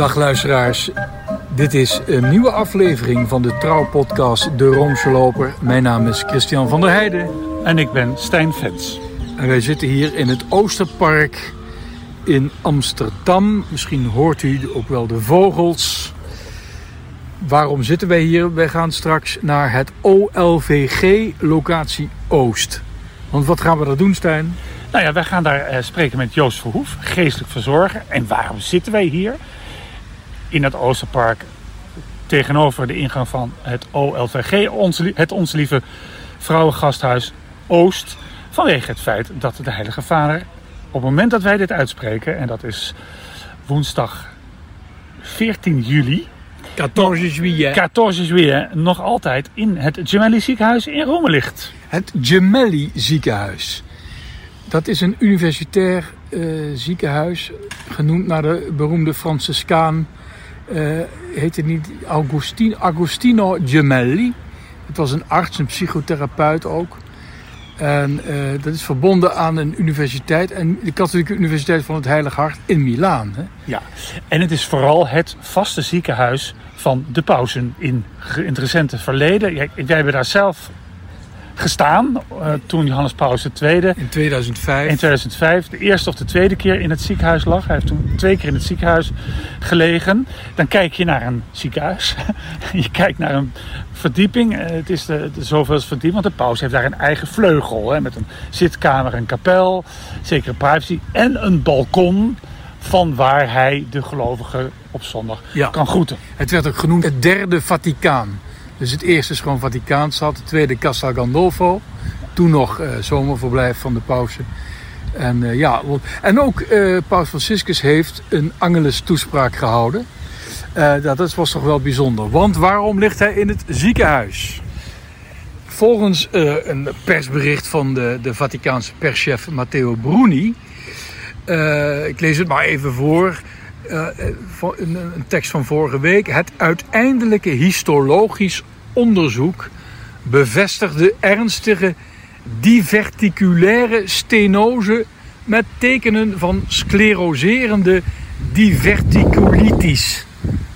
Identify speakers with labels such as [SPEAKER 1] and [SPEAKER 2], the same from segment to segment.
[SPEAKER 1] Dag luisteraars, dit is een nieuwe aflevering van de trouwpodcast De Roomse Loper. Mijn naam is Christian van der Heijden.
[SPEAKER 2] En ik ben Stijn Vens.
[SPEAKER 1] En wij zitten hier in het Oosterpark in Amsterdam. Misschien hoort u ook wel de vogels. Waarom zitten wij hier? Wij gaan straks naar het OLVG locatie Oost. Want wat gaan we daar doen, Stijn?
[SPEAKER 2] Nou ja, wij gaan daar eh, spreken met Joost Verhoef, geestelijk verzorger. En waarom zitten wij hier? In het Oosterpark, tegenover de ingang van het OLVG, het Onze Lieve Vrouwengasthuis Oost. Vanwege het feit dat de Heilige Vader, op het moment dat wij dit uitspreken, en dat is woensdag 14 juli,
[SPEAKER 1] 14 juillet.
[SPEAKER 2] 14 juillet, nog altijd in het Gemelli ziekenhuis in Rome ligt.
[SPEAKER 1] Het Gemelli ziekenhuis. Dat is een universitair eh, ziekenhuis, genoemd naar de beroemde Franciscaan. Uh, heette niet Augustino, Agostino Gemelli. Het was een arts, een psychotherapeut ook. En uh, dat is verbonden aan een universiteit, en de Katholieke Universiteit van het Heilig Hart in Milaan. Hè?
[SPEAKER 2] Ja, en het is vooral het vaste ziekenhuis van de pausen in, in het recente verleden. Wij hebben daar zelf gestaan uh, toen Johannes Paulus II
[SPEAKER 1] in 2005.
[SPEAKER 2] in 2005 de eerste of de tweede keer in het ziekenhuis lag. Hij heeft toen twee keer in het ziekenhuis gelegen. Dan kijk je naar een ziekenhuis. je kijkt naar een verdieping. Uh, het is de, de zoveelste verdieping, want de paus heeft daar een eigen vleugel. Hè, met een zitkamer, een kapel, zekere privacy en een balkon van waar hij de gelovigen op zondag
[SPEAKER 1] Ja.
[SPEAKER 2] kan groeten.
[SPEAKER 1] Het werd ook genoemd het derde Vaticaan. Dus het eerste is gewoon Vaticaanstad, het tweede Castel Gandolfo. Toen nog eh, zomerverblijf van de pausen. En, eh, ja, en ook eh, Paus Franciscus heeft een Angelus toespraak gehouden. Eh, dat, was toch wel bijzonder. Want waarom ligt hij in het ziekenhuis? Volgens een persbericht van de, de Vaticaanse perschef Matteo Bruni. ik lees het maar even voor. Een, een tekst van vorige week. Het uiteindelijke histologisch onderzoek bevestigde ernstige diverticulaire stenose met tekenen van scleroserende diverticulitis.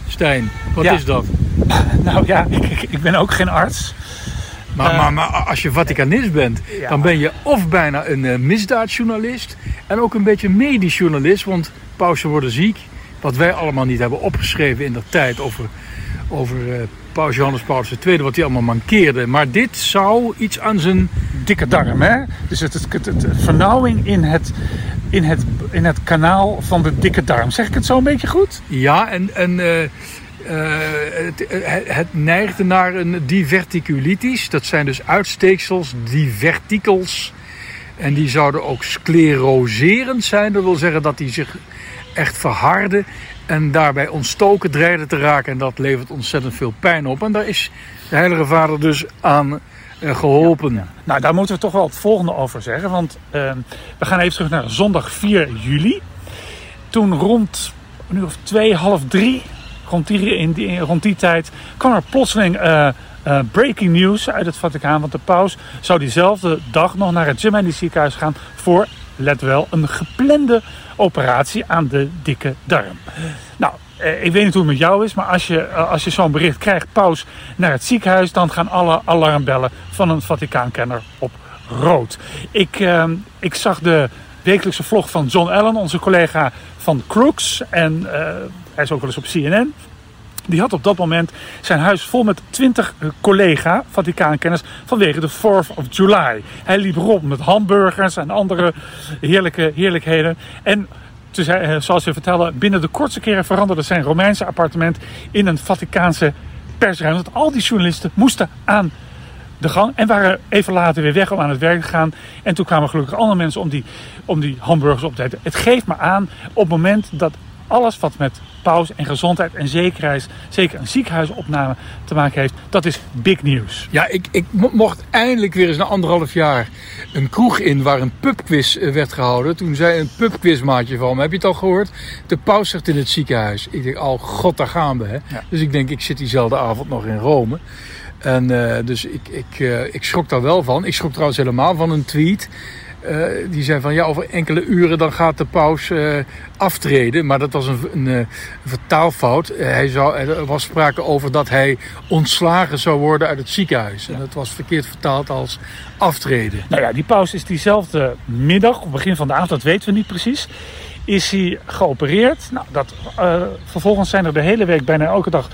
[SPEAKER 1] Stijn, wat
[SPEAKER 2] Ja.
[SPEAKER 1] is dat?
[SPEAKER 2] Nou ja, ik, ik ben ook geen arts.
[SPEAKER 1] Maar,
[SPEAKER 2] Eh.
[SPEAKER 1] maar, maar als je Vaticanist bent,
[SPEAKER 2] Ja.
[SPEAKER 1] dan ben je of bijna een eh, misdaadjournalist en ook een beetje medisch journalist, want pausen worden ziek. Wat wij allemaal niet hebben opgeschreven in de tijd over, over eh, Paus Johannes Paulus II, wat hij allemaal mankeerde. Maar dit zou iets aan zijn.
[SPEAKER 2] dikke darm. Hè? Dus het, het, het, het vernauwing in het, in, het, in het kanaal van de dikke darm. Zeg ik het zo een beetje goed?
[SPEAKER 1] Ja, en, en eh, eh, het, eh, het neigde naar een diverticulitis. Dat zijn dus uitsteeksels, divertikels. En die zouden ook scleroserend zijn. Dat wil zeggen dat die zich echt verharden en daarbij ontstoken dreigden te raken. En dat levert ontzettend veel pijn op. En daar is de Heilige Vader dus aan eh, geholpen.
[SPEAKER 2] Nou, daar moeten we toch wel het volgende over zeggen. Want eh, we gaan even terug naar zondag 4 juli. Toen rond uur of twee, half drie, rond die, in die, rond die tijd, kwam er plotseling eh, breaking news uit het Vaticaan. Want de paus zou diezelfde dag nog naar het Gemelli ziekenhuis gaan voor, let wel, een geplande operatie aan de dikke darm. Nou, eh, ik weet niet hoe het met jou is, maar als je, eh, als je zo'n bericht krijgt, paus naar het ziekenhuis, dan gaan alle alarmbellen van een Vaticaankenner op rood. Ik, eh, ik zag de wekelijkse vlog van John Allen, onze collega van Crooks. En eh, hij is ook wel eens op CNN. Die had op dat moment zijn huis vol met 20 collega Vaticaankenners vanwege de 4th of July. Hij liep rond met hamburgers en andere heerlijke heerlijkheden. En eh, zoals we vertellen, binnen de kortste keren veranderde zijn Romeinse appartement in een Vaticaanse persruimte. Want al die journalisten moesten aan de gang en waren even later weer weg om aan het werk te gaan. En toen kwamen gelukkig andere mensen om die, om die hamburgers op te eten. Het geeft me aan op het moment dat alles wat met paus en gezondheid en zekerheid, zeker een ziekenhuisopname te maken heeft, dat is big news.
[SPEAKER 1] Ja, ik, ik mo- mocht eindelijk weer eens na anderhalf jaar een kroeg in waar een pubquiz eh, werd gehouden. Toen zei een pubquizmaatje van me, heb je het al gehoord? De paus zegt in het ziekenhuis. Ik denk, oh god, daar gaan we. Hè?
[SPEAKER 2] Ja.
[SPEAKER 1] Dus ik denk, ik zit diezelfde avond nog in Rome. En eh, dus ik, ik, eh, ik schrok daar wel van. Ik schrok trouwens helemaal van een tweet eh, die zei van ja, over enkele uren dan gaat de paus uh, aftreden. Maar dat was een, een, een vertaalfout. hij zou, er was sprake over dat hij ontslagen zou worden uit het ziekenhuis. En dat was verkeerd vertaald als aftreden.
[SPEAKER 2] Nou ja, die paus is diezelfde middag, op begin van de avond, dat weten we niet precies is hij geopereerd. Nou, dat, vervolgens zijn er de hele week bijna elke dag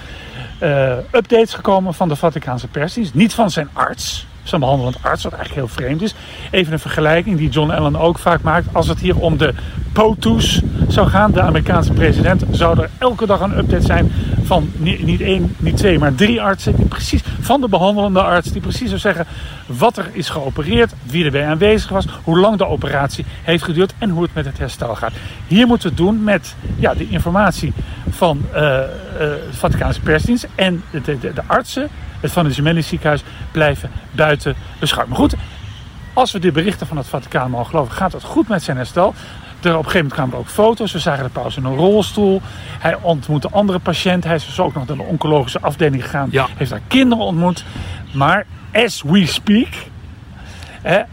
[SPEAKER 2] updates gekomen van de Vaticaanse persdienst. Niet van zijn arts, zijn behandelend arts, wat eigenlijk heel vreemd is. Even een vergelijking die John Allen ook vaak maakt. Als het hier om de POTUS zou gaan, de Amerikaanse president, zou er elke dag een update zijn van niet, één, niet twee, maar drie artsen. Die precies, van de behandelende arts, die precies zou zeggen wat er is geopereerd, wie erbij aanwezig was, hoe lang de operatie heeft geduurd en hoe het met het herstel gaat. Hier moeten we het doen met ja, de informatie van uh, uh, de Vaticaanse persdienst en de, de, de artsen het Van de Gemelli ziekenhuis blijven buiten beschouwing. Maar goed, als we de berichten van het Vaticaan mogen geloven, gaat het goed met zijn herstel. Er, op een gegeven moment kwamen er ook foto's. We zagen de paus in een rolstoel. Hij ontmoette andere patiënten. Hij is dus ook nog naar de oncologische afdeling gegaan. Ja. Heeft daar kinderen ontmoet. Maar as we speak,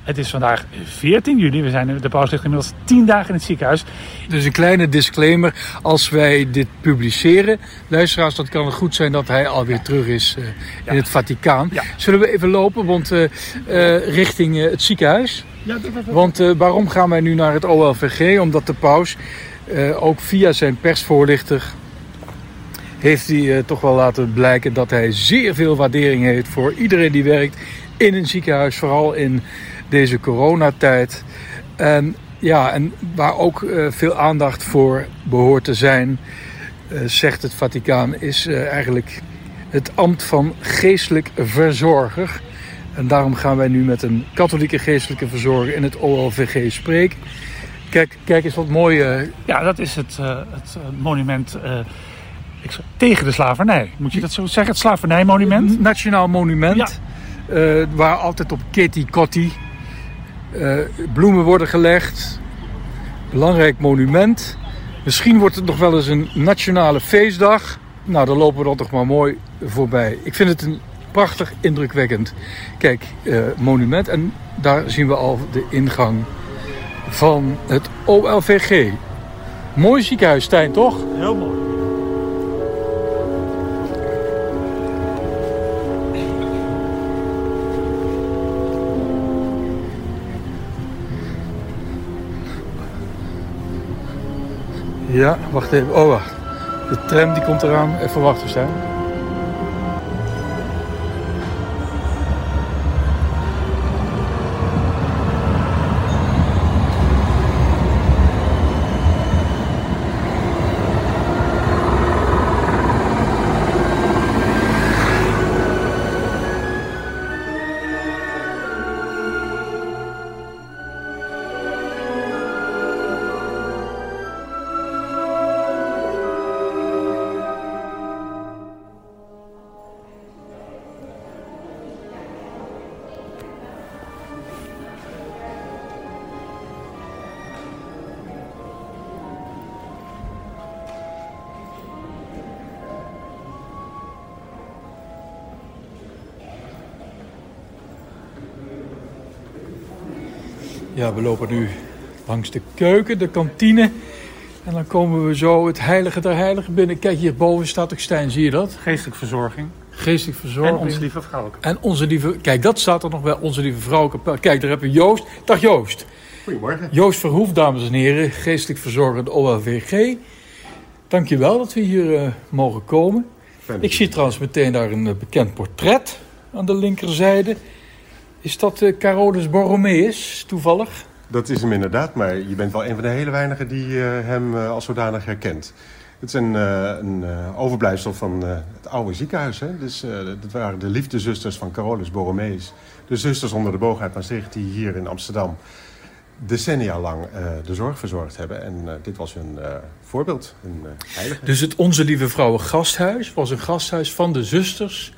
[SPEAKER 2] het is vandaag 14 juli. We zijn, de paus ligt inmiddels 10 dagen in het ziekenhuis.
[SPEAKER 1] Dus een kleine disclaimer. Als wij dit publiceren, luisteraars, dat kan het goed zijn dat hij alweer terug is uh, in het Vaticaan. Ja. Zullen we even lopen want, uh, uh, richting het ziekenhuis? Ja, dat, dat, Want waarom gaan wij nu naar het OLVG? Omdat de paus ook via zijn persvoorlichter heeft hij toch wel laten blijken dat hij zeer veel waardering heeft voor iedereen die werkt in een ziekenhuis, vooral in deze coronatijd. En, ja, en waar ook uh, veel aandacht voor behoort te zijn, uh, zegt het Vaticaan, is uh, eigenlijk het ambt van geestelijk verzorger. En daarom gaan wij nu met een katholieke geestelijke verzorger in het OLVG spreken. Kijk, kijk eens wat mooi.
[SPEAKER 2] Ja, dat is het, het monument tegen de slavernij. Moet je dat zo zeggen? Het slavernijmonument?
[SPEAKER 1] Nationaal monument. Ja. Uh, waar altijd op Kitty Kotti uh, bloemen worden gelegd. Belangrijk monument. Misschien wordt het nog wel eens een nationale feestdag. Nou, dan lopen we dan toch maar mooi voorbij. Ik vind het een prachtig, indrukwekkend kijk, uh, monument. En daar zien we al de ingang van het OLVG. Mooi ziekenhuis, Stijn, toch?
[SPEAKER 2] Heel mooi.
[SPEAKER 1] Ja, wacht even. Oh, wacht. De tram die komt eraan. Even wachten, staan. Ja, we lopen nu langs de keuken, de kantine. En dan komen we zo het heilige der heiligen binnen. Kijk, hierboven staat ook Stijn, zie je dat?
[SPEAKER 2] Geestelijke verzorging.
[SPEAKER 1] Geestelijke verzorging.
[SPEAKER 2] En onze lieve vrouw.
[SPEAKER 1] En onze lieve... Kijk, dat staat er nog wel. Onze lieve vrouw. Kijk, daar hebben we Joost. Dag Joost.
[SPEAKER 3] Goedemorgen.
[SPEAKER 1] Joost Verhoef, dames en heren. Geestelijk verzorger de OLVG. Dankjewel dat we hier uh, mogen komen. Ik zie trouwens meteen daar een uh, bekend portret aan de linkerzijde. Is dat uh, Carolus Borromeus toevallig?
[SPEAKER 3] Dat is hem inderdaad, maar je bent wel een van de hele weinigen die uh, hem uh, als zodanig herkent. Het is een, een overblijfsel van het oude ziekenhuis. Hè? Dus, dat waren de liefdezusters van Carolus Borromeus. De zusters onder de boog uit Maastricht die hier in Amsterdam decennia lang de zorg verzorgd hebben. En dit was hun voorbeeld, hun heilige.
[SPEAKER 1] Dus het Onze Lieve Vrouwen gasthuis was een gasthuis van de zusters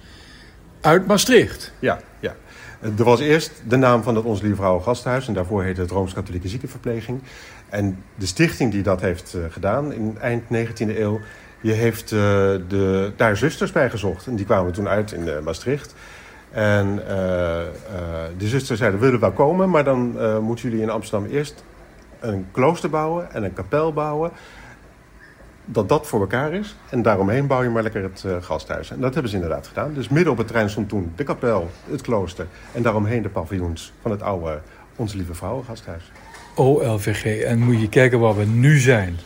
[SPEAKER 1] uit Maastricht?
[SPEAKER 3] Ja, ja. Er was eerst de naam van het Ons Lieve Vrouwen Gasthuis... en daarvoor heette het Rooms-Katholieke Ziekenverpleging. En de stichting die dat heeft uh, gedaan in eind 19e eeuw... die heeft uh, de, daar zusters bij gezocht. En die kwamen toen uit in uh, Maastricht. En eh, eh, de zuster zeiden, we willen wel komen, maar dan eh, moeten jullie in Amsterdam eerst een klooster bouwen en een kapel bouwen. Dat dat voor elkaar is. En daaromheen bouw je maar lekker het eh, gasthuis. En dat hebben ze inderdaad gedaan. Dus midden op het terrein stond toen de kapel, het klooster. En daaromheen de paviljoens van het oude Onze Lieve Vrouwen gasthuis.
[SPEAKER 1] OLVG. En moet je kijken waar we nu zijn.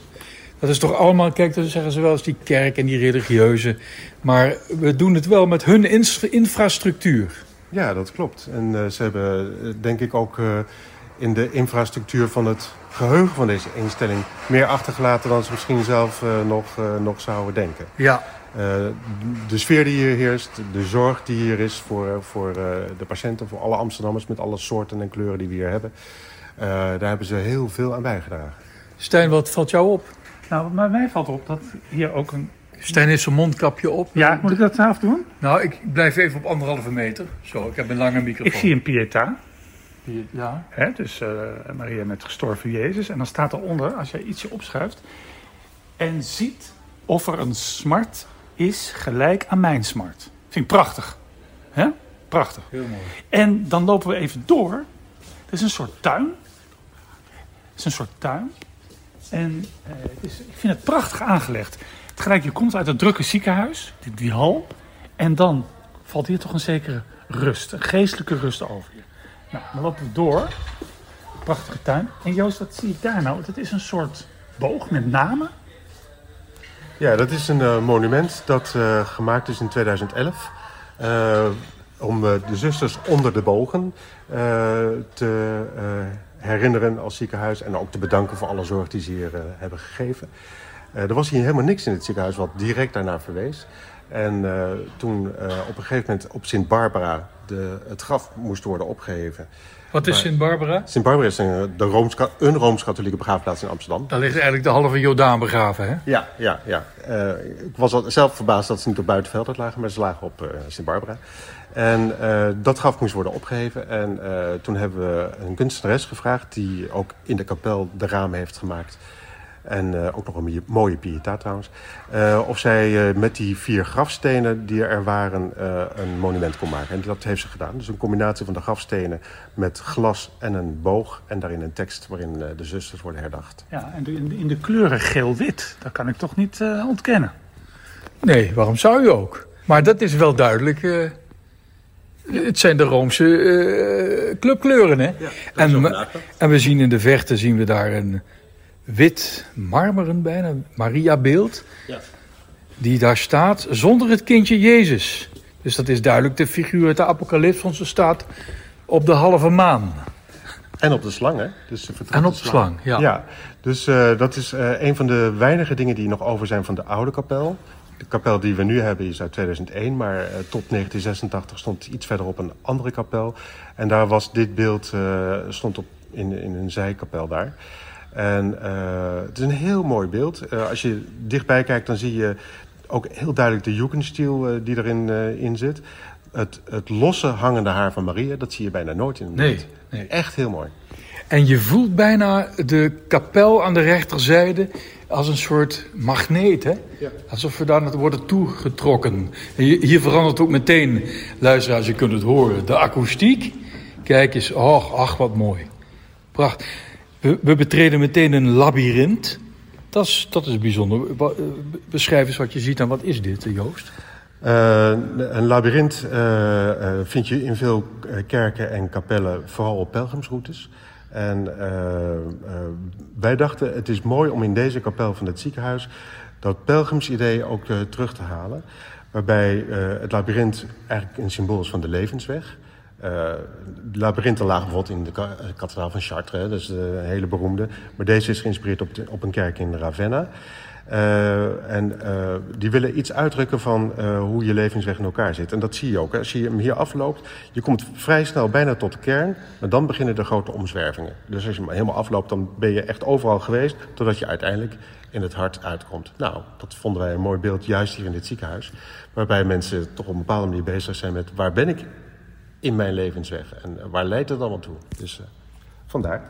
[SPEAKER 1] Dat is toch allemaal, kijk, dan zeggen ze wel eens die kerk en die religieuze. Maar we doen het wel met hun infrastructuur.
[SPEAKER 3] Ja, dat klopt. En eh, ze hebben eh, denk ik ook in de infrastructuur van het geheugen van deze instelling meer achtergelaten dan ze misschien zelf eh, nog, eh, nog zouden denken.
[SPEAKER 1] Ja.
[SPEAKER 3] Eh, de sfeer die hier heerst, de zorg die hier is voor, voor eh, de patiënten, voor alle Amsterdammers met alle soorten en kleuren die we hier hebben. eh, daar hebben ze heel veel aan bijgedragen.
[SPEAKER 1] Stijn, wat valt jou op?
[SPEAKER 2] Nou, maar mij valt op dat hier ook een...
[SPEAKER 1] Stijn heeft zijn mondkapje op.
[SPEAKER 2] Ja, moet ik dat zelf doen?
[SPEAKER 1] Nou, ik blijf even op anderhalve meter. Zo, ik heb een lange microfoon.
[SPEAKER 2] Ik zie een pieta.
[SPEAKER 1] Ja.
[SPEAKER 2] Hè, dus eh, Maria met gestorven Jezus. En dan staat eronder, als jij ietsje opschuift... en ziet of er een smart is gelijk aan mijn smart. Vind ik prachtig. Hè? Prachtig.
[SPEAKER 1] Heel mooi.
[SPEAKER 2] En dan lopen we even door. Het is een soort tuin. Het is een soort tuin. En eh, het is, ik vind het prachtig aangelegd. Tegelijk, je komt uit het drukke ziekenhuis, die, die hal. En dan valt hier toch een zekere rust, een geestelijke rust over. Nou, dan lopen we door. Prachtige tuin. En Joost, wat zie ik daar nou? Dat is een soort boog met namen.
[SPEAKER 3] Ja, dat is een eh, monument dat eh, gemaakt is in 2011. eh, om de zusters onder de bogen te herinneren als ziekenhuis. En ook te bedanken voor alle zorg die ze hier hebben gegeven. Er was hier helemaal niks in het ziekenhuis wat direct daarnaar verwees. En eh, toen eh, op een gegeven moment op Sint-Barbara de, het graf moest worden opgeheven.
[SPEAKER 1] Wat is
[SPEAKER 3] Maar-
[SPEAKER 1] Sint-Barbara?
[SPEAKER 3] Sint-Barbara is een, de Rooms, een Rooms-Katholieke begraafplaats in Amsterdam.
[SPEAKER 1] Daar ligt eigenlijk de halve Jordaan begraven, hè?
[SPEAKER 3] Ja, ja, ja. Eh, ik was zelf verbaasd dat ze niet op Buitenveld lagen, maar ze lagen op eh Sint-Barbara. En dat graf moest worden opgeheven. En toen hebben we een kunstenares gevraagd die ook in de kapel de ramen heeft gemaakt. En eh, ook nog een mooie pieta trouwens. Eh, of zij eh, met die vier grafstenen die er waren eh, een monument kon maken. En dat heeft ze gedaan. Dus een combinatie van de grafstenen met glas en een boog. En daarin een tekst waarin de zusters worden herdacht.
[SPEAKER 2] Ja, en de- in de, in de kleuren geel-wit. Dat kan ik toch niet eh, ontkennen.
[SPEAKER 1] Nee, waarom zou je ook? Maar dat is wel duidelijk. eh, het zijn de Roomse eh, clubkleuren, hè? en, we- en we zien in de verte zien we daar een wit marmeren bijna Maria-beeld.
[SPEAKER 3] Ja.
[SPEAKER 1] Die daar staat zonder het kindje Jezus. Dus dat is duidelijk de figuur uit de apocalyps, want ze staat op de halve maan.
[SPEAKER 3] En op de slang, hè? Dus ze
[SPEAKER 1] En op de slang, ja.
[SPEAKER 3] Ja, dus eh, dat is eh, een van de weinige dingen die nog over zijn van de oude kapel. De kapel die we nu hebben is uit 2001, maar eh, tot 1986 stond iets verderop een andere kapel. En daar was dit beeld eh, stond op in, in een zijkapel daar. En eh, het is een heel mooi beeld. Eh, als je dichtbij kijkt, dan zie je ook heel duidelijk de Jugendstil eh, die erin in zit. Het, het losse hangende haar van Maria, dat zie je bijna nooit in een
[SPEAKER 1] Nee,
[SPEAKER 3] beeld.
[SPEAKER 1] nee.
[SPEAKER 3] Echt heel mooi.
[SPEAKER 1] En je voelt bijna de kapel aan de rechterzijde als een soort magneet. Hè? Alsof we daar naartoe worden toegetrokken. En hier hier verandert ook meteen, luisteraars, je kunt het horen, de akoestiek. Kijk eens, och, ach wat mooi. Prachtig. We, we betreden meteen een labyrint. Dat is, dat is bijzonder. Eh, Beschrijf eens wat je ziet en wat is dit, eh, Joost?
[SPEAKER 3] Eh, een labyrint eh, eh, vind je in veel eh, kerken en kapellen, vooral op pelgrimsroutes. En eh, eh, wij dachten, het is mooi om in deze kapel van het ziekenhuis dat pelgrimsidee ook terug te halen. Waarbij eh, het labyrint eigenlijk een symbool is van de levensweg. Eh de labyrinthen lagen bijvoorbeeld in de eh, kathedraal van Chartres, dat is een hele beroemde. Maar deze is geïnspireerd op, op een kerk in Ravenna. Eh, en eh, die willen iets uitdrukken van eh, hoe je levensweg in elkaar zit. En dat zie je ook. Hè. Als je hem hier afloopt, je komt vrij snel bijna tot de kern. Maar dan beginnen de grote omzwervingen. Dus als je hem helemaal afloopt, dan ben je echt overal geweest. Totdat je uiteindelijk in het hart uitkomt. Nou, dat vonden wij een mooi beeld, juist hier in dit ziekenhuis. Waarbij mensen toch op een bepaalde manier bezig zijn met... waar ben ik in mijn levensweg? En eh, waar leidt het allemaal toe? Dus eh, vandaar.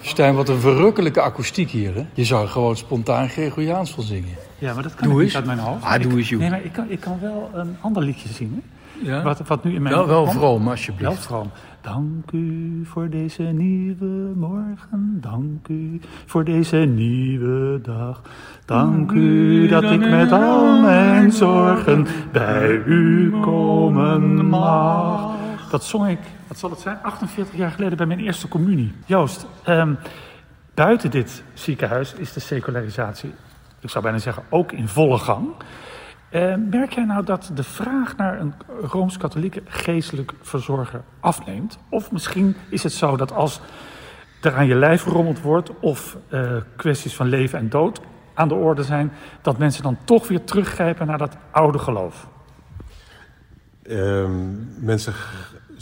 [SPEAKER 1] Stijn, wat een verrukkelijke akoestiek hier. Hè? Je zou gewoon spontaan Gregoriaans van zingen.
[SPEAKER 2] Ja, maar dat kan
[SPEAKER 1] Doe
[SPEAKER 2] ik niet uit mijn hoofd.
[SPEAKER 1] Ah,
[SPEAKER 2] Ik-
[SPEAKER 1] doe eens, joh.
[SPEAKER 2] Nee, maar ik kan, ik kan wel een ander liedje zingen.
[SPEAKER 1] Ja.
[SPEAKER 2] Wat, wat nu in mijn
[SPEAKER 1] Wel, wel vroom,
[SPEAKER 2] Wel
[SPEAKER 1] alsjeblieft.
[SPEAKER 2] vroom. Dank u voor deze nieuwe morgen. Dank u voor deze nieuwe dag. Dank u dat ik met al mijn zorgen bij u komen mag. Dat zong ik, wat zal het zijn, 48 jaar geleden bij mijn eerste communie. Joost, ehm, buiten dit ziekenhuis is de secularisatie, ik zou bijna zeggen, ook in volle gang. Eh, merk jij nou dat de vraag naar een rooms-katholieke geestelijk verzorger afneemt? Of misschien is het zo dat als er aan je lijf gerommeld wordt of eh, kwesties van leven en dood aan de orde zijn, dat mensen dan toch weer teruggrijpen naar dat oude geloof?
[SPEAKER 3] Ehm, mensen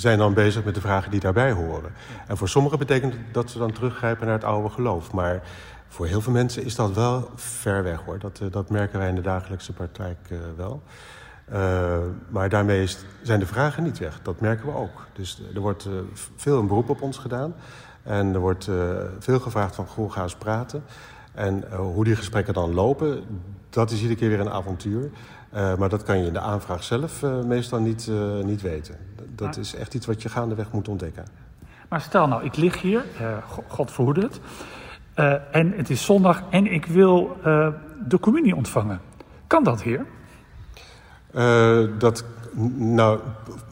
[SPEAKER 3] zijn dan bezig met de vragen die daarbij horen. En voor sommigen betekent dat ze dan teruggrijpen naar het oude geloof. Maar voor heel veel mensen is dat wel ver weg hoor. Dat, eh, dat merken wij in de dagelijkse praktijk eh, wel. Eh, maar daarmee zijn de vragen niet weg. Dat merken we ook. Dus er wordt veel een beroep op ons gedaan. En er wordt veel gevraagd van, goh, ga eens praten. En hoe die gesprekken dan lopen, dat is iedere keer weer een avontuur. Eh, maar dat kan je in de aanvraag zelf eh, meestal niet, eh, niet weten. Dat is echt iets wat je gaandeweg moet ontdekken.
[SPEAKER 2] Maar stel nou, ik lig hier, Go- God verhoede het, en het is zondag en ik wil de communie ontvangen. Kan dat hier?
[SPEAKER 3] Eh, dat, nou,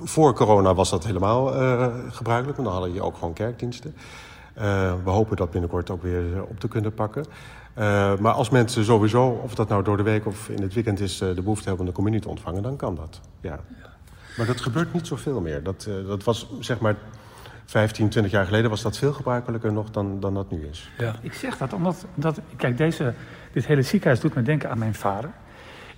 [SPEAKER 3] voor corona was dat helemaal gebruikelijk, want dan hadden je ook gewoon kerkdiensten. We hopen dat binnenkort ook weer op te kunnen pakken. Eh, maar als mensen sowieso, of dat nou door de week of in het weekend is, eh, de behoefte hebben om de communie te ontvangen, dan kan dat. Ja. Maar dat gebeurt niet zoveel meer. Dat, eh, dat was zeg maar 15, 20 jaar geleden was dat veel gebruikelijker nog dan, dan dat nu is.
[SPEAKER 1] Ja.
[SPEAKER 2] Ik zeg dat omdat, dat, kijk, deze, dit hele ziekenhuis doet me denken aan mijn vader.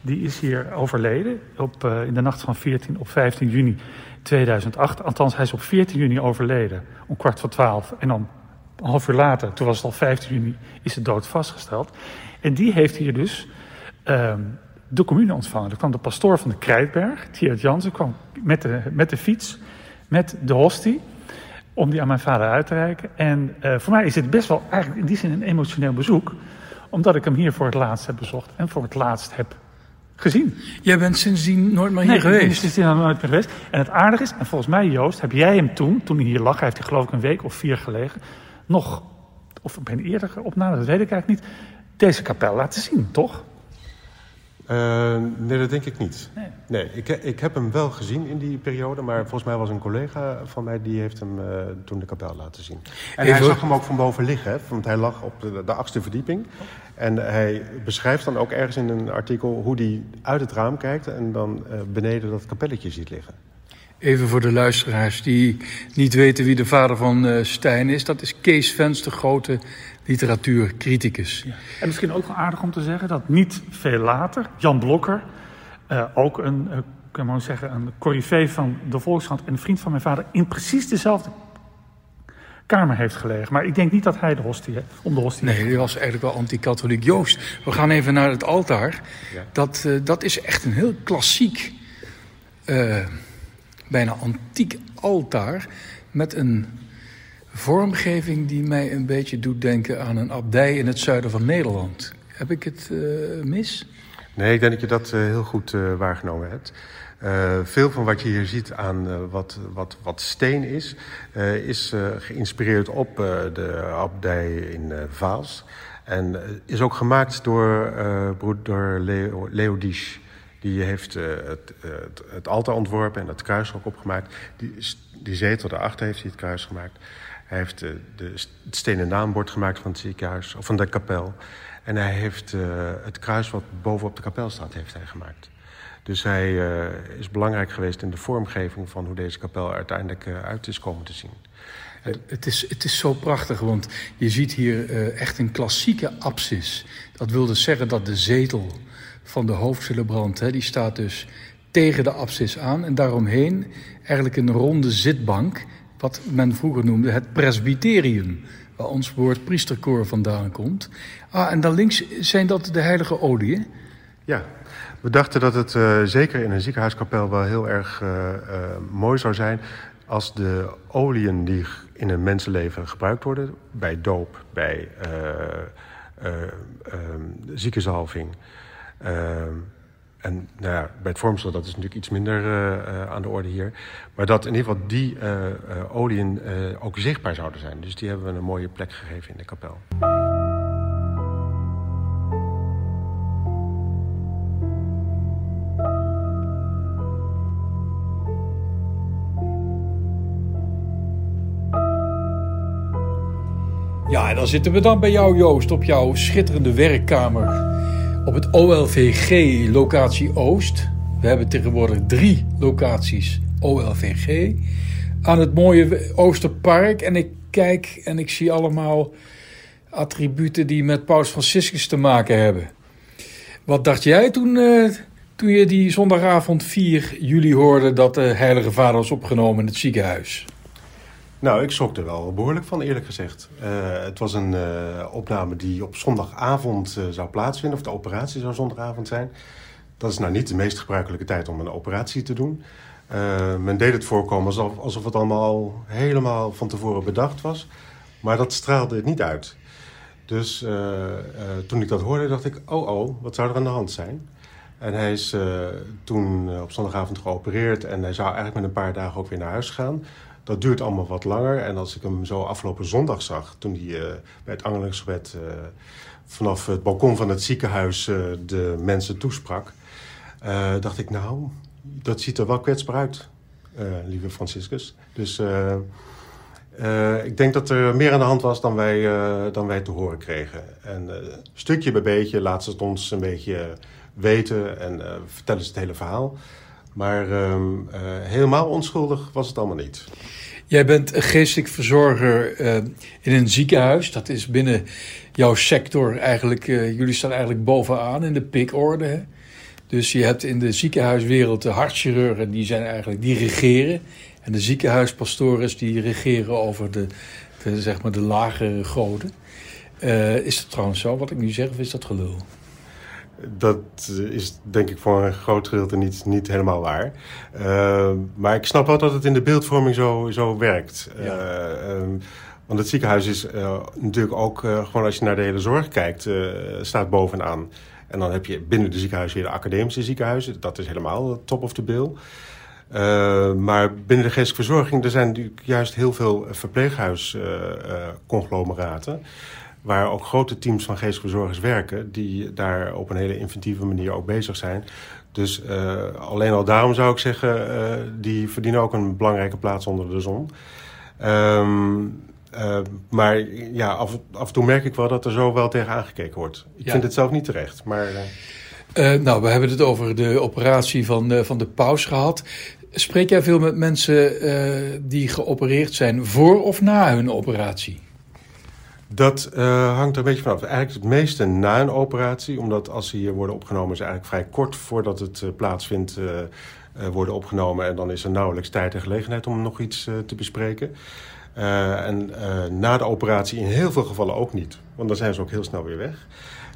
[SPEAKER 2] Die is hier overleden op, eh, in de nacht van 14 op 15 juni 2008. Althans, hij is op 14 juni overleden, om kwart voor twaalf. En dan een half uur later, toen was het al 15 juni, is de dood vastgesteld. En die heeft hier dus ehm, de commune ontvangen. Er kwam de pastoor van de Krijtberg, Thiert Jansen, kwam met de, met de fiets, met de hostie om die aan mijn vader uit te reiken. En eh, voor mij is dit best wel eigenlijk in die zin een emotioneel bezoek. Omdat ik hem hier voor het laatst heb bezocht en voor het laatst heb gezien.
[SPEAKER 1] Jij bent sindsdien nooit meer hier geweest.
[SPEAKER 2] sindsdien nog nooit meer geweest. En het aardige is, en volgens mij Joost, heb jij hem toen, toen hij hier lag, hij heeft hier geloof ik een week of vier gelegen, nog, of bij een eerdere opname, dat weet ik eigenlijk niet, deze kapel laten zien, toch?
[SPEAKER 3] Eh, nee, dat denk ik niet.
[SPEAKER 2] Nee.
[SPEAKER 3] Nee, ik, ik heb hem wel gezien in die periode, maar volgens mij was een collega van mij die heeft hem eh, toen de kapel laten zien. En hij zag hem ook van boven liggen, hè, want hij lag op de, de achtste verdieping. En hij beschrijft dan ook ergens in een artikel hoe hij uit het raam kijkt en dan eh, beneden dat kapelletje ziet liggen.
[SPEAKER 1] Even voor de luisteraars die niet weten wie de vader van eh, Stijn is. Dat is Kees Vens, de grote literatuurcriticus.
[SPEAKER 2] En misschien ook wel aardig om te zeggen dat niet veel later Jan Blokker, eh, ook een, eh, kan maar zeggen, een corrivee van de Volkskrant en een vriend van mijn vader, in precies dezelfde kamer heeft gelegen. Maar ik denk niet dat hij de hostie, om de hostie
[SPEAKER 1] Nee, die was eigenlijk wel anti-katholiek. Joost, we gaan even naar het altaar.
[SPEAKER 3] Ja.
[SPEAKER 1] Dat, eh, dat is echt een heel klassiek, bijna antiek altaar. Met een vormgeving die mij een beetje doet denken aan een abdij in het zuiden van Nederland. Heb ik het eh, mis?
[SPEAKER 3] Nee, ik denk dat je dat eh, heel goed eh, waargenomen hebt. Veel van wat je hier ziet aan wat, wat, wat steen is, is geïnspireerd op de abdij in Vaals. En is ook gemaakt door broeder Leo. Die heeft eh, het, eh, het, altaar ontworpen en het kruis ook opgemaakt. Die, die zetel daarachter heeft hij het kruis gemaakt. Hij heeft eh, de, het stenen naambord gemaakt van het ziekenhuis, of van de kapel. En hij heeft het kruis wat bovenop de kapel staat, heeft hij gemaakt. Dus hij is belangrijk geweest in de vormgeving van hoe deze kapel uiteindelijk uit is komen te zien.
[SPEAKER 1] Het is, het is zo prachtig, want je ziet hier echt een klassieke apsis. Dat wil dus zeggen dat de zetel van de hoofdcelebrant, hè, die staat dus tegen de apsis aan. En daaromheen eigenlijk een ronde zitbank, wat men vroeger noemde het presbyterium. Waar ons woord priesterkoor vandaan komt. Ah, en dan links zijn dat de heilige olieën.
[SPEAKER 3] Ja, we dachten dat het eh, zeker in een ziekenhuiskapel wel heel erg eh, eh, mooi zou zijn als de oliën die in een mensenleven gebruikt worden, bij doop, bij ziekenzalving, en nou ja, bij het vormsel, dat is natuurlijk iets minder aan de orde hier. Maar dat in ieder geval die oliën ook zichtbaar zouden zijn. Dus die hebben we een mooie plek gegeven in de kapel.
[SPEAKER 1] Ja, en dan zitten we dan bij jou, Joost, op jouw schitterende werkkamer. Op het OLVG locatie Oost. We hebben tegenwoordig drie locaties OLVG. Aan het mooie Oosterpark. En ik kijk en ik zie allemaal attributen die met Paus Franciscus te maken hebben. Wat dacht jij toen, uh, toen je die zondagavond 4 juli hoorde dat de Heilige Vader was opgenomen in het ziekenhuis?
[SPEAKER 3] Nou, ik schrok er wel behoorlijk van, eerlijk gezegd. Uh, het was een uh, opname die op zondagavond uh, zou plaatsvinden, of de operatie zou zondagavond zijn. Dat is nou niet de meest gebruikelijke tijd om een operatie te doen. men deed het voorkomen alsof, alsof het allemaal helemaal van tevoren bedacht was. Maar dat straalde het niet uit. Dus toen ik dat hoorde, dacht ik: oh, oh, wat zou er aan de hand zijn? En hij is toen op zondagavond geopereerd en hij zou eigenlijk met een paar dagen ook weer naar huis gaan. Dat duurt allemaal wat langer. En als ik hem zo afgelopen zondag zag, toen hij uh, bij het Angelingsgebed uh, vanaf het balkon van het ziekenhuis uh, de mensen toesprak, dacht ik, nou, dat ziet er wel kwetsbaar uit, lieve Franciscus. Dus ik denk dat er meer aan de hand was dan wij, dan wij te horen kregen. En stukje bij beetje laat ze het ons een beetje weten en vertellen ze het hele verhaal. Maar ehm, helemaal onschuldig was het allemaal niet.
[SPEAKER 1] Jij bent geestelijk verzorger uh, in een ziekenhuis. Dat is binnen jouw sector eigenlijk. Uh, jullie staan eigenlijk bovenaan in de pikorde. Hè? Dus je hebt in de ziekenhuiswereld de hartchirurgen, die zijn eigenlijk die regeren. En de ziekenhuispastoren die regeren over de, de, zeg maar de lagere goden. Uh, is dat trouwens zo wat ik nu zeg, of is dat gelul?
[SPEAKER 3] Dat is denk ik voor een groot gedeelte niet, niet helemaal waar. Uh, maar ik snap wel dat het in de beeldvorming zo, zo werkt. Ja. Uh, um, want het ziekenhuis is uh, natuurlijk ook, gewoon als je naar de hele zorg kijkt, staat bovenaan. En dan heb je binnen de ziekenhuizen weer de academische ziekenhuizen. Dat is helemaal top of the bill. maar binnen de geestelijke verzorging, er zijn natuurlijk juist heel veel verpleeghuisconglomeraten waar ook grote teams van geestverzorgers werken... die daar op een hele inventieve manier ook bezig zijn. Dus uh, alleen al daarom zou ik zeggen... Uh, die verdienen ook een belangrijke plaats onder de zon. Um, uh, maar ja, af, af, en toe merk ik wel dat er zo wel tegen aangekeken wordt. Ik ja. vind het zelf niet terecht, maar...
[SPEAKER 1] nou, we hebben het over de operatie van, van de paus gehad. Spreek jij veel met mensen die geopereerd zijn voor of na hun operatie?
[SPEAKER 3] Dat uh, hangt er een beetje vanaf. Eigenlijk het meeste na een operatie, omdat als ze hier worden opgenomen, is eigenlijk vrij kort voordat het uh, plaatsvindt, uh, worden opgenomen. En dan is er nauwelijks tijd en gelegenheid om nog iets te bespreken. en na de operatie in heel veel gevallen ook niet, want dan zijn ze ook heel snel weer weg.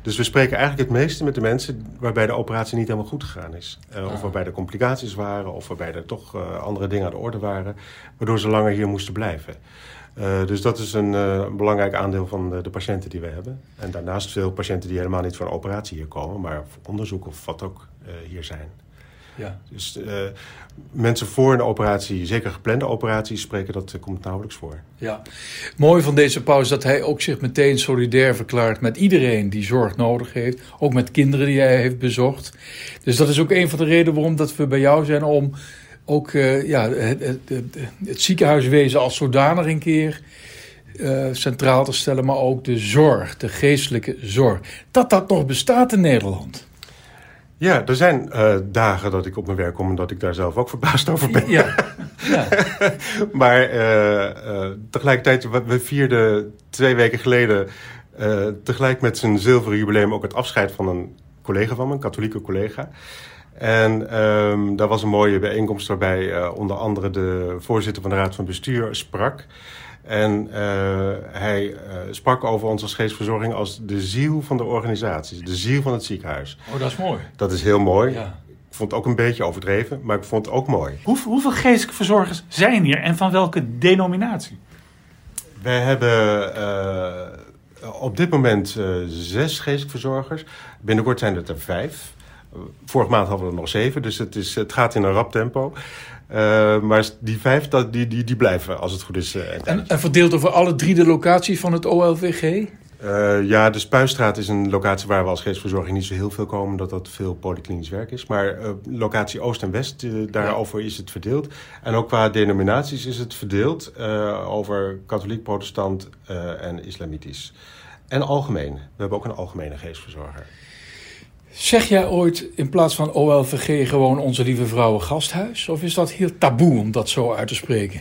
[SPEAKER 3] Dus we spreken eigenlijk het meeste met de mensen waarbij de operatie niet helemaal goed gegaan is. Uh, of waarbij er complicaties waren, of waarbij er toch uh, andere dingen aan de orde waren, waardoor ze langer hier moesten blijven. Uh, dus dat is een uh, belangrijk aandeel van de, de, patiënten die we hebben. En daarnaast veel patiënten die helemaal niet voor een operatie hier komen, maar voor onderzoek of wat ook uh, hier zijn. Ja. Dus mensen voor een operatie, zeker geplande operaties, spreken dat komt nauwelijks voor.
[SPEAKER 1] Ja, mooi van deze pauze dat hij ook zich meteen solidair verklaart met iedereen die zorg nodig heeft. Ook met kinderen die hij heeft bezocht. Dus dat is ook een van de redenen waarom dat we bij jou zijn om ook uh, ja, het, het, het, ziekenhuiswezen als zodanig een keer uh, centraal te stellen, maar ook de zorg, de geestelijke zorg. Dat dat nog bestaat in Nederland.
[SPEAKER 3] Ja, er zijn uh, dagen dat ik op mijn werk kom en dat ik daar zelf ook verbaasd over ben. Ja. ja. maar tegelijkertijd, we vierden twee weken geleden tegelijk met zijn zilveren jubileum ook het afscheid van een collega van me, een katholieke collega. En um, daar was een mooie bijeenkomst waarbij uh, onder andere de voorzitter van de Raad van Bestuur sprak. En uh, hij uh, sprak over ons als geestverzorging als de ziel van de organisatie, de ziel van het ziekenhuis.
[SPEAKER 1] Oh, dat is mooi.
[SPEAKER 3] Dat is heel mooi. Ja. Ik vond het ook een beetje overdreven, maar ik vond het ook mooi.
[SPEAKER 2] Hoe, hoeveel geestelijke verzorgers zijn hier en van welke denominatie?
[SPEAKER 3] Wij hebben op dit moment zes geestelijke verzorgers. Binnenkort zijn het er vijf. Vorige maand hadden we er nog zeven, dus het, is, het gaat in een rap tempo. Uh, maar die vijf, dat, die, die, die blijven als het goed is. Uh,
[SPEAKER 1] en, en, verdeeld over alle drie de locaties van het OLVG?
[SPEAKER 3] Uh, ja, de Spuistraat is een locatie waar we als geestverzorging niet zo heel veel komen, omdat dat veel polyklinisch werk is. Maar locatie Oost en West, daarover is het verdeeld. En ook qua denominaties is het verdeeld over katholiek, protestant en islamitisch. En algemeen. We hebben ook een algemene geestverzorger.
[SPEAKER 1] Zeg jij ooit in plaats van OLVG gewoon onze lieve vrouwen gasthuis? Of is dat heel taboe om dat zo uit te spreken?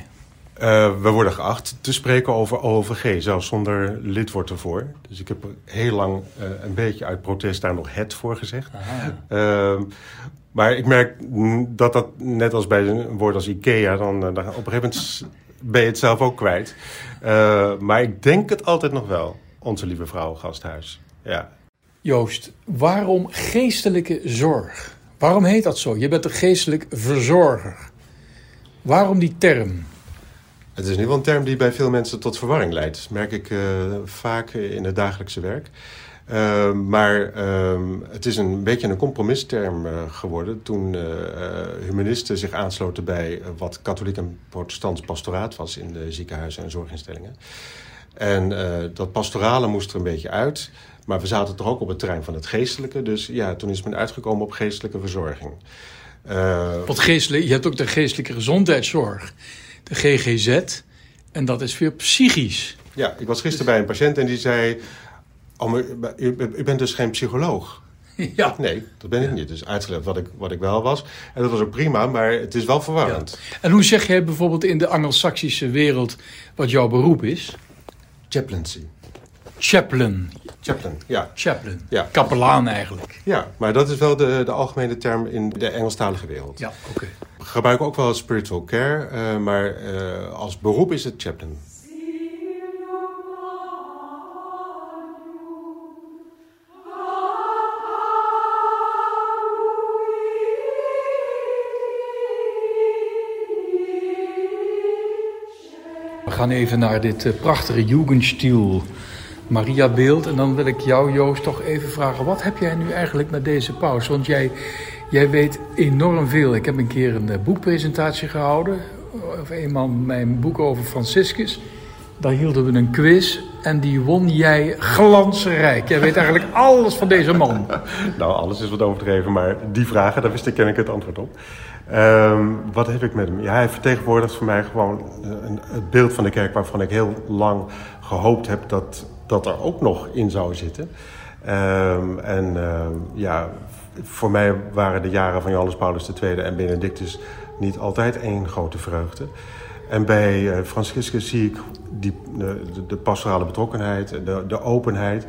[SPEAKER 3] Uh, we worden geacht te spreken over OLVG, zelfs zonder lidwoord ervoor. Dus ik heb heel lang uh, een beetje uit protest daar nog het voor gezegd. Uh, maar ik merk dat dat net als bij een woord als IKEA, dan, dan op een gegeven moment ben je het zelf ook kwijt. maar ik denk het altijd nog wel, onze lieve vrouwen gasthuis. Ja.
[SPEAKER 1] Joost, waarom geestelijke zorg? Waarom heet dat zo? Je bent een geestelijk verzorger. Waarom die term?
[SPEAKER 3] Het is ieder geval een term die bij veel mensen tot verwarring leidt. Dat merk ik uh, vaak in het dagelijkse werk. Uh, maar uh, het is een beetje een compromisterm uh, geworden toen humanisten zich aansloten bij wat katholiek en protestants pastoraat was in de ziekenhuizen en zorginstellingen. En dat pastorale moest er een beetje uit. Maar we zaten toch ook op het terrein van het geestelijke. Dus ja, toen is men uitgekomen op geestelijke verzorging.
[SPEAKER 1] Uh, Wat geestelijk, je hebt ook de geestelijke gezondheidszorg, de GGZ. En dat is weer psychisch.
[SPEAKER 3] Ja, ik was gisteren bij een patiënt en die zei... Oh, u, u, bent dus geen psycholoog? Ja. Nee, dat ben ik niet. Dus uitgelegd wat ik, wat ik wel was. En dat was ook prima, maar het is wel verwarrend.
[SPEAKER 1] Ja. En hoe zeg jij bijvoorbeeld in de Angelsaksische wereld wat jouw beroep is?
[SPEAKER 3] Chaplaincy.
[SPEAKER 1] Chaplain.
[SPEAKER 3] Chaplain, ja.
[SPEAKER 1] Chaplain. Ja. Kapelaan eigenlijk.
[SPEAKER 3] Ja, maar dat is wel de, de algemene term in de Engelstalige wereld.
[SPEAKER 1] Ja, oké.
[SPEAKER 3] We gebruiken ook wel spiritual care, uh, maar uh, als beroep is het chaplain.
[SPEAKER 1] We gaan even naar dit uh, prachtige Jugendstil Maria-beeld. En dan wil ik jou, Joost, toch even vragen: wat heb jij nu eigenlijk met deze paus? Want jij, jij weet enorm veel. Ik heb een keer een eh, boekpresentatie gehouden. Of eenmaal mijn boek over Franciscus. Daar hielden we een quiz en die won jij glansrijk. Jij weet eigenlijk alles van deze man.
[SPEAKER 3] nou, alles is wat overdreven, maar die vragen, daar wist ik, ken ik het antwoord op. Um, wat heb ik met hem? Ja, hij vertegenwoordigt voor mij gewoon een, het beeld van de kerk waarvan ik heel lang gehoopt heb dat dat er ook nog in zou zitten. Um, en uh, ja, voor mij waren de jaren van Johannes Paulus II en Benedictus niet altijd één grote vreugde. En bij uh, Franciscus zie ik die, de, de pastorale betrokkenheid, de, de openheid,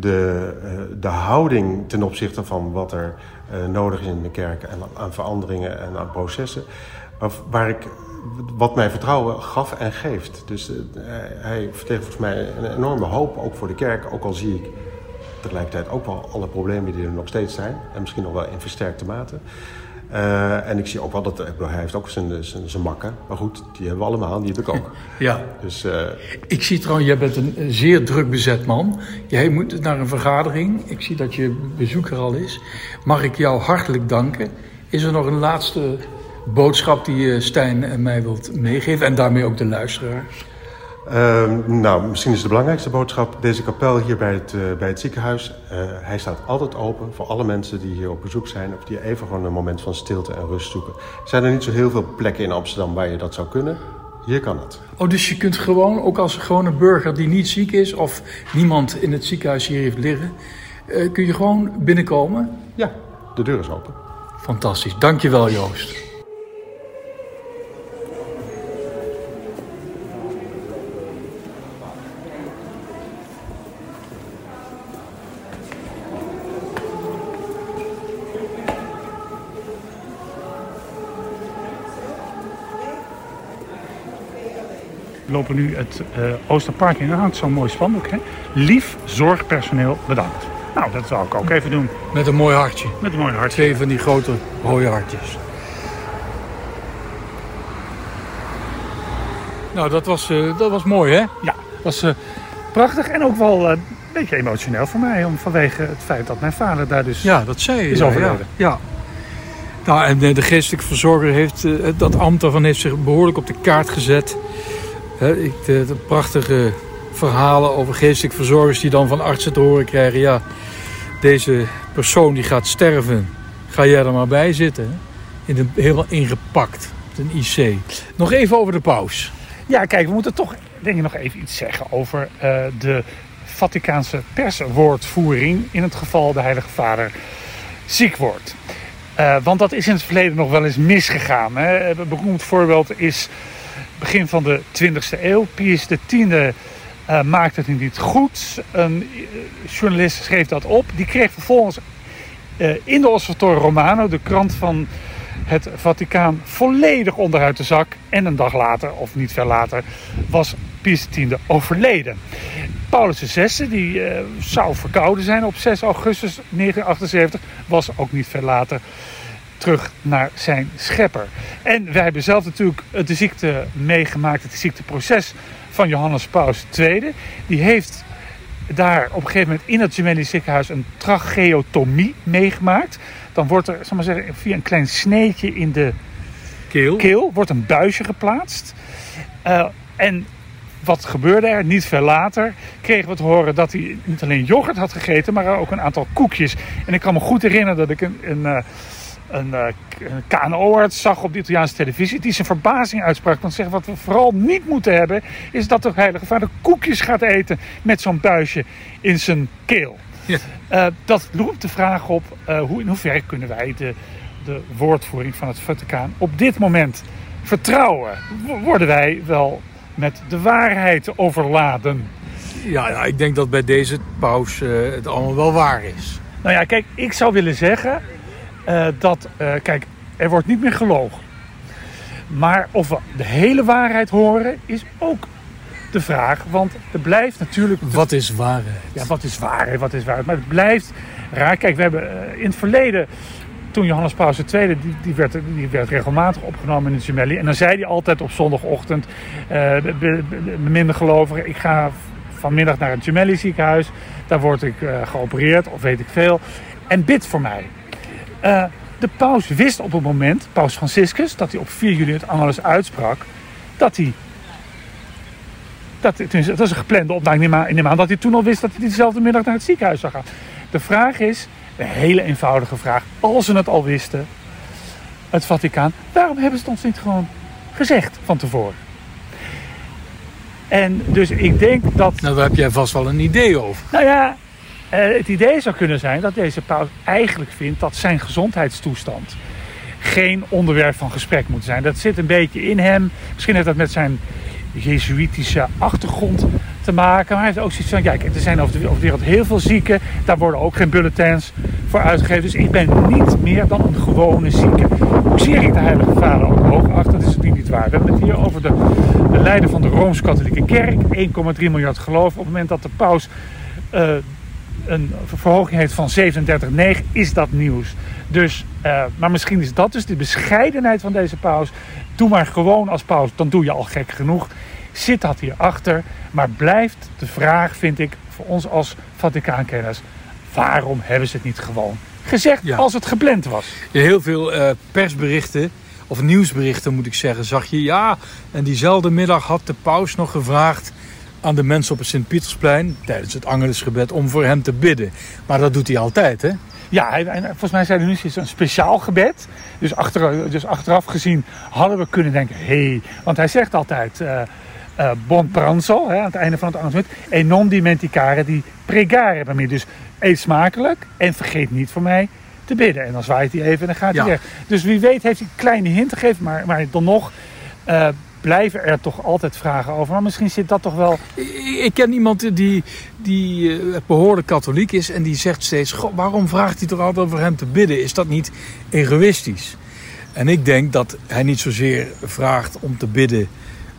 [SPEAKER 3] de, uh, de houding ten opzichte van wat er nodig is in de kerk en aan veranderingen en aan processen. Waar ik wat mij vertrouwen gaf en geeft. Dus uh, hij vertegenwoordigt mij een enorme hoop, ook voor de kerk. Ook al zie ik tegelijkertijd ook wel alle problemen die er nog steeds zijn. En misschien nog wel in versterkte mate. Uh, en ik zie ook wel dat hij heeft ook zijn, zijn, zijn makken. Maar goed, die hebben we allemaal, die heb ik ook.
[SPEAKER 1] ja. Dus, uh, ik zie trouwens, jij bent een zeer druk bezet man. Jij moet naar een vergadering. Ik zie dat je bezoeker al is. Mag ik jou hartelijk danken. Is er nog een laatste boodschap die Stijn en mij wilt meegeven en daarmee ook de luisteraars?
[SPEAKER 3] Uh, nou, misschien is de belangrijkste boodschap deze kapel hier bij het, uh, bij het ziekenhuis. Uh, hij staat altijd open voor alle mensen die hier op bezoek zijn of die even gewoon een moment van stilte en rust zoeken. Er zijn er niet zo heel veel plekken in Amsterdam waar je dat zou kunnen. Hier kan het.
[SPEAKER 1] Oh, dus je kunt gewoon, ook als gewone burger die niet ziek is of niemand in het ziekenhuis hier heeft liggen, kun je gewoon binnenkomen?
[SPEAKER 3] Ja, de deur is open.
[SPEAKER 1] Fantastisch. Dankjewel Joost.
[SPEAKER 2] Lopen nu het uh, Oosterpark in. hangt zo'n mooi spandoek. Hè? Lief zorgpersoneel bedankt. Nou, dat zou ik ook even doen.
[SPEAKER 1] Met een mooi hartje.
[SPEAKER 2] Met een mooi hartje.
[SPEAKER 1] Twee van die grote rode hartjes. Nou, dat was, uh, dat was mooi, hè?
[SPEAKER 2] Ja, dat was uh, prachtig en ook wel beetje emotioneel voor mij. Om, vanwege het feit dat mijn vader daar dus
[SPEAKER 1] Ja, dat zei
[SPEAKER 2] is
[SPEAKER 1] ja,
[SPEAKER 2] overleden.
[SPEAKER 1] Ja. ja. Nou, en eh, de geestelijke verzorger heeft, eh, dat ambt daarvan heeft zich behoorlijk op de kaart gezet. De, de prachtige verhalen over geestelijke verzorgers die dan van artsen te horen krijgen. Ja, deze persoon die gaat sterven, ga jij er maar bij zitten. In een, helemaal ingepakt, een IC. Nog even over de paus.
[SPEAKER 2] Ja, kijk, we moeten toch denk ik nog even iets zeggen over eh, de Vaticaanse perswoordvoering in het geval de Heilige Vader ziek wordt. Eh, want dat is in het verleden nog wel eens misgegaan. Hè. Een beroemd voorbeeld is begin van de 20e eeuw. Pius X eh maakte het niet goed. Een eh, journalist schreef dat op. Die kreeg vervolgens eh, in de Osservatore Romano, de krant van het Vaticaan, volledig onderuit de zak. En een dag later, of niet veel later, was Pius X overleden. Paulus VI, die zou verkouden zijn op 6 augustus 1978, was ook niet veel later terug naar zijn schepper. En wij hebben zelf natuurlijk de ziekte meegemaakt, het ziekteproces van Johannes Paus II. Die heeft daar op een gegeven moment in het Gemelli ziekenhuis een tracheotomie meegemaakt. Dan wordt er, zal maar zeggen, via een klein sneetje in de
[SPEAKER 1] Keel.
[SPEAKER 2] keel wordt een buisje geplaatst. Eh, en wat gebeurde er? Niet veel later kregen we te horen dat hij niet alleen yoghurt had gegeten, maar ook een aantal koekjes. En ik kan me goed herinneren dat ik een, een, eh, een, eh, een KNO-arts zag op de Italiaanse televisie die zijn verbazing uitsprak. Want zegt wat we vooral niet moeten hebben, is dat de Heilige Vader koekjes gaat eten met zo'n buisje in zijn keel.
[SPEAKER 1] Ja.
[SPEAKER 2] Eh, dat roept de vraag op, eh, hoe, in hoeverre kunnen wij de, de woordvoering van het Vaticaan op dit moment vertrouwen? Worden wij wel met de waarheid overladen?
[SPEAKER 1] Ja, ja, ik denk dat bij deze paus het allemaal wel waar is.
[SPEAKER 2] Nou ja, kijk, ik zou willen zeggen eh, dat, eh, kijk, er wordt niet meer gelogen. Maar of we de hele waarheid horen, is ook de vraag. Want er blijft natuurlijk
[SPEAKER 1] Wat is waarheid?
[SPEAKER 2] Ja, wat is waarheid, wat is waarheid? Maar het blijft raar. Kijk, we hebben eh, in het verleden, toen Johannes Paus II, die, die, werd, die werd regelmatig opgenomen in het Gemelli. En dan zei hij altijd op zondagochtend, be- minder gelovigen, ik ga vanmiddag naar het Gemelli ziekenhuis. Daar word ik geopereerd, of weet ik veel. En bid voor mij. Eh, de paus wist op het moment, paus Franciscus, dat hij op 4 juli het Angelus uitsprak, dat hij dat, dat was een geplande aan- ik neem aan dat hij toen al wist dat hij diezelfde middag naar het ziekenhuis zou gaan. De vraag is, een hele eenvoudige vraag. Als ze het al wisten, het Vaticaan, waarom hebben ze het ons niet gewoon gezegd van tevoren? En dus ik denk dat,
[SPEAKER 1] Nou, daar heb jij vast wel een idee over.
[SPEAKER 2] nou ja, het idee zou kunnen zijn dat deze paus eigenlijk vindt dat zijn gezondheidstoestand geen onderwerp van gesprek moet zijn. Dat zit een beetje in hem. Misschien heeft dat met zijn jezuïtische achtergrond te maken. Maar hij heeft ook zoiets van, kijk, er zijn over de, wereld heel veel zieken. Daar worden ook geen bulletins voor uitgegeven. Dus ik ben niet meer dan een gewone zieke. Hoe zeer ik de Heilige Vader ook hoog dat is het niet waar. We hebben het hier over de, de leider van de Rooms-Katholieke Kerk. 1,3 miljard geloof. Op het moment dat de paus eh, een verhoging heeft van 37,9 is dat nieuws. Dus, eh, maar misschien is dat dus de bescheidenheid van deze paus. Doe maar gewoon als paus, dan doe je al gek genoeg. Zit dat hierachter? Maar blijft de vraag, vind ik, voor ons als Vaticaankenners... waarom hebben ze het niet gewoon gezegd
[SPEAKER 1] Ja.
[SPEAKER 2] als het gepland was?
[SPEAKER 1] Heel veel eh, persberichten, of nieuwsberichten moet ik zeggen, zag je ja. En diezelfde middag had de paus nog gevraagd aan de mensen op het Sint-Pietersplein tijdens het Angelusgebed om voor hem te bidden. Maar dat doet hij altijd, hè?
[SPEAKER 2] Ja, hij- en volgens mij zei hij nu is een speciaal gebed. Dus, achter, dus achteraf gezien hadden we kunnen denken, hé, hey, want hij zegt altijd, eh eh, bon pranzo, hè, aan het einde van het engagement, e non dimenticare di pregare me. Dus eet smakelijk en vergeet niet voor mij te bidden. En dan zwaait hij even en dan gaat
[SPEAKER 1] Ja.
[SPEAKER 2] hij weg. Dus wie weet heeft hij een kleine hint gegeven, maar, maar dan nog eh, blijven er toch altijd vragen over. Maar misschien zit dat toch wel
[SPEAKER 1] Ik, ken iemand die, die eh, behoorlijk katholiek is en die zegt steeds: "Goh, waarom vraagt hij toch altijd voor hem te bidden? Is dat niet egoïstisch? En ik denk dat hij niet zozeer vraagt om te bidden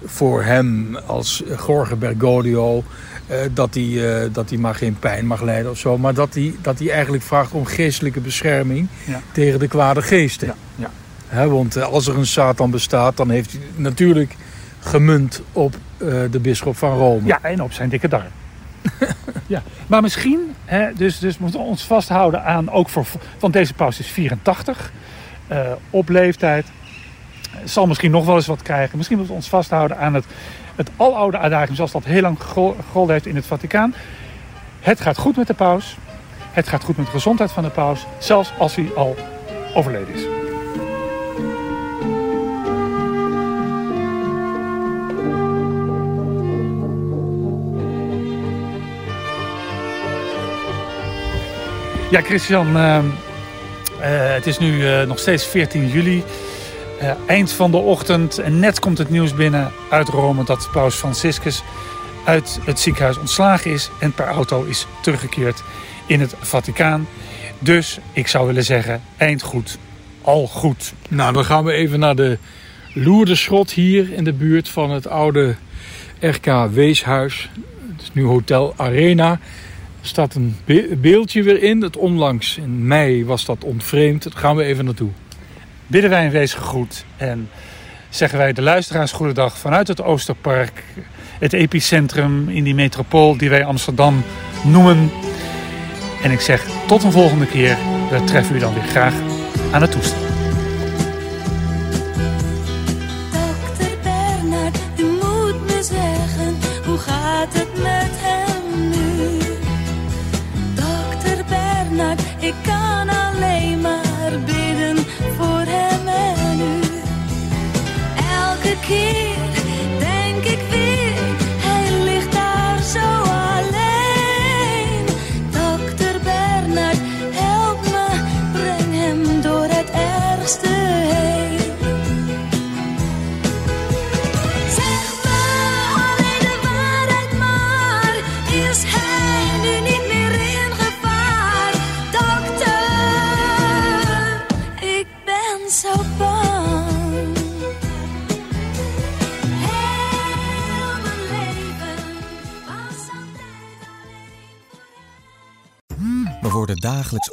[SPEAKER 1] voor hem als Jorge Bergoglio. eh, dat, hij, eh, dat hij maar geen pijn mag lijden of zo. Maar dat hij, dat hij eigenlijk vraagt om geestelijke bescherming
[SPEAKER 2] Ja.
[SPEAKER 1] tegen de kwade geesten.
[SPEAKER 2] ja.
[SPEAKER 1] Want eh, als er een Satan bestaat, dan heeft hij natuurlijk gemunt op eh, de bisschop van Rome.
[SPEAKER 2] Ja, en op zijn dikke darm. ja, maar misschien, dus, dus moeten we ons vasthouden aan, ook voor, want deze paus is 84, uh, op leeftijd. Zal misschien nog wel eens wat krijgen. Misschien moeten we ons vasthouden aan het, het aloude adagium, zoals dat heel lang gegolden heeft in het Vaticaan. Het gaat goed met de paus. Het gaat goed met de gezondheid van de paus, zelfs als hij al overleden is. Ja, Christian, uh, uh, het is nu uh, nog steeds 14 juli. eind van de ochtend en net komt het nieuws binnen uit Rome dat paus Franciscus uit het ziekenhuis ontslagen is en per auto is teruggekeerd in het Vaticaan. Dus ik zou willen zeggen, eind goed, al goed.
[SPEAKER 1] Nou, dan gaan we even naar de Loerdeschot hier in de buurt van het oude RK Weeshuis. Het is nu Hotel Arena. Er staat een beeldje weer in. Het onlangs in mei was dat ontvreemd. Daar gaan we even naartoe.
[SPEAKER 2] Bidden wij een wees gegroet en zeggen wij de luisteraars goedendag vanuit het Oosterpark. Het epicentrum in die metropool die wij Amsterdam noemen. En ik zeg tot een volgende keer. We treffen u dan weer graag aan het toestel.
[SPEAKER 4] Dokter Bernard, u moet me zeggen, hoe gaat het